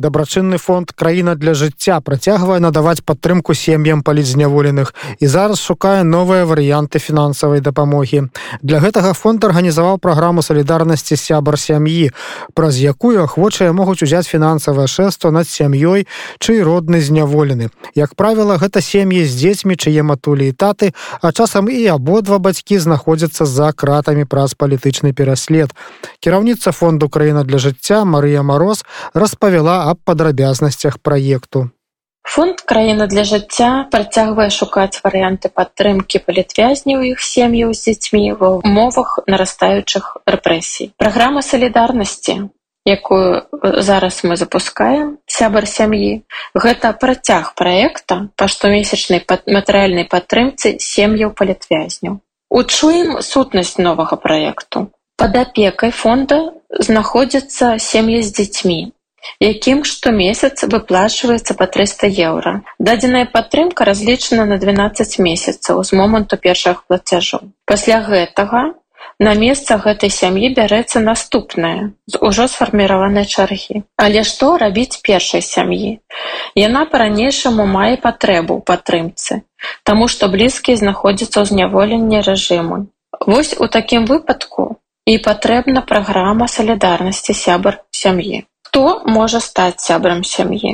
дабрачынны фонд краіна для жыцця працягвае надаваць падтрымку сем'ям палізняволеных і зараз шукае новыя варыянты фінансавай дапамогі. Для гэтага фонд арганізаваў праграму салідарнасці сябар сям'і праз якую ахвочыя могуць узяць фінансавае шэсто над сям'ёй чый родны зняволены. Як правіла гэта сем'і з дзецьмі чые матулі і таты а часам і абодва бацькі знаходзяцца за кратамі праз палітычны пераслед. Кіраўніца фонду краіна для жыцця Марыя мароз распавяла аб падрабязнасцях праекту. Фонд краіна для жыцця працягвае шукаць варыянты падтрымкі палітвязняў іх сем'яў з дзецьмі ва ўмовах нарастаючых рэпрэсій. Праграма салідарнасці, якую зараз мы запускаем сябар сям'і, гэта працяг праекта па штомесячнай матэрыяльнай падтрымцы сем'яў палітвязняў. Учуем сутнасць новага праекту. Пад апекай фонда знаходзяцца сем'і з дзецьмі, якім штомесяц выплачваецца па 300 еўра. Дадзеная падтрымка разлічана на 12 месяцаў з моманту першых плацяжоў. Пасля гэтага на месца гэтай сям'і бярэцца наступная з ужо сфарміраванай чаргі. Але што рабіць першай сям'і? Яна па-ранейшаму мае патрэбу ў падтрымцы, таму што блізкія знаходзяцца ў зняволенні рэжыму. Вось у такім выпадку і патрэбна праграма салідарнасці сябар сям'і. Хто можа стаць сябрам сям'і?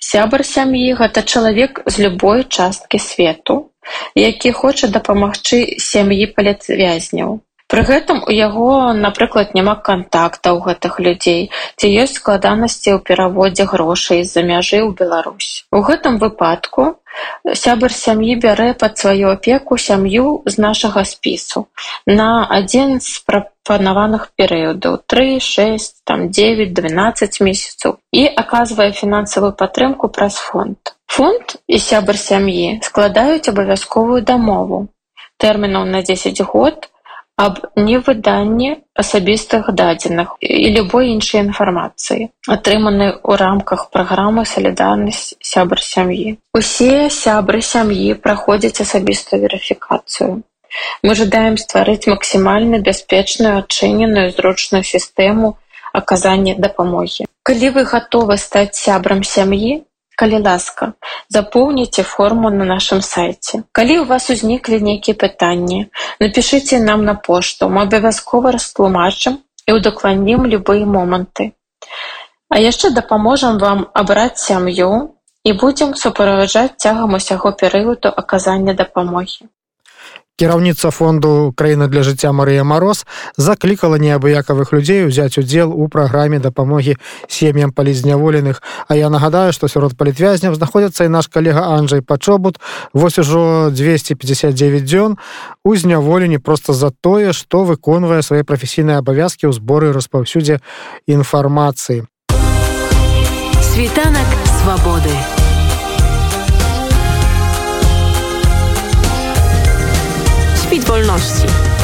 Сябар сям'і гэта чалавек з любой часткі свету, які хоча дапамагчы сям'і палітвязняў. Пры гэтым у яго, напрыклад, няма кантактаў гэтых людзей, ці ёсць складанасці ў пераводзе грошай з-за мяжы ў Беларусь. У гэтым выпадку сябар сям'і бярэ пад сваю апеку сям'ю з нашага спісу на адзін з прапанаваных перыядаў тры шесть там девять двенадцать месяцаў і аказвае фінансавую падтрымку праз фонд. Фонд і сябар сям'і складаюць абавязковую дамову тэрмінаў на 10 год, аб невыданні асабістых дадзеных і любой іншай інфармацыі, атрыманай у рамках праграмы салідарнасць сябр сям'і. Усе сябры сям'і праходзяць асабістую верыфікацыю. Мы жадаем стварыць максімальна бяспечную адчыненую зручную сістэму аказання дапамогі. Калі вы гатовы стаць сябрам сям'і, калі ласка запоўніце форму на нашым сайце. Калі у вас узніклі нейкія пытанні напішыце нам на пошту. Мы абавязкова растлумачым і ўдакладнім любыя моманты. А яшчэ дапаможам вам абраць сям'ю і будзем суправаджаць цягам усяго перыяду аказання дапамогі кіраўніца фонду краіна для жыцця Марыя Мароз заклікала неабыякавых людзей узяць удзел у праграме дапамогі сем'ям палізняволеных. А я нагадаю што сярод палітвязняў знаходзіцца і наш калега Анджай пачобут. Вось ужо 259 дзён у зняволенні проста за тое што выконвае свае прафесійныя абавязкі ў зборы распаўсюдзе інфармацыі. Світанак свабоды. у wolności.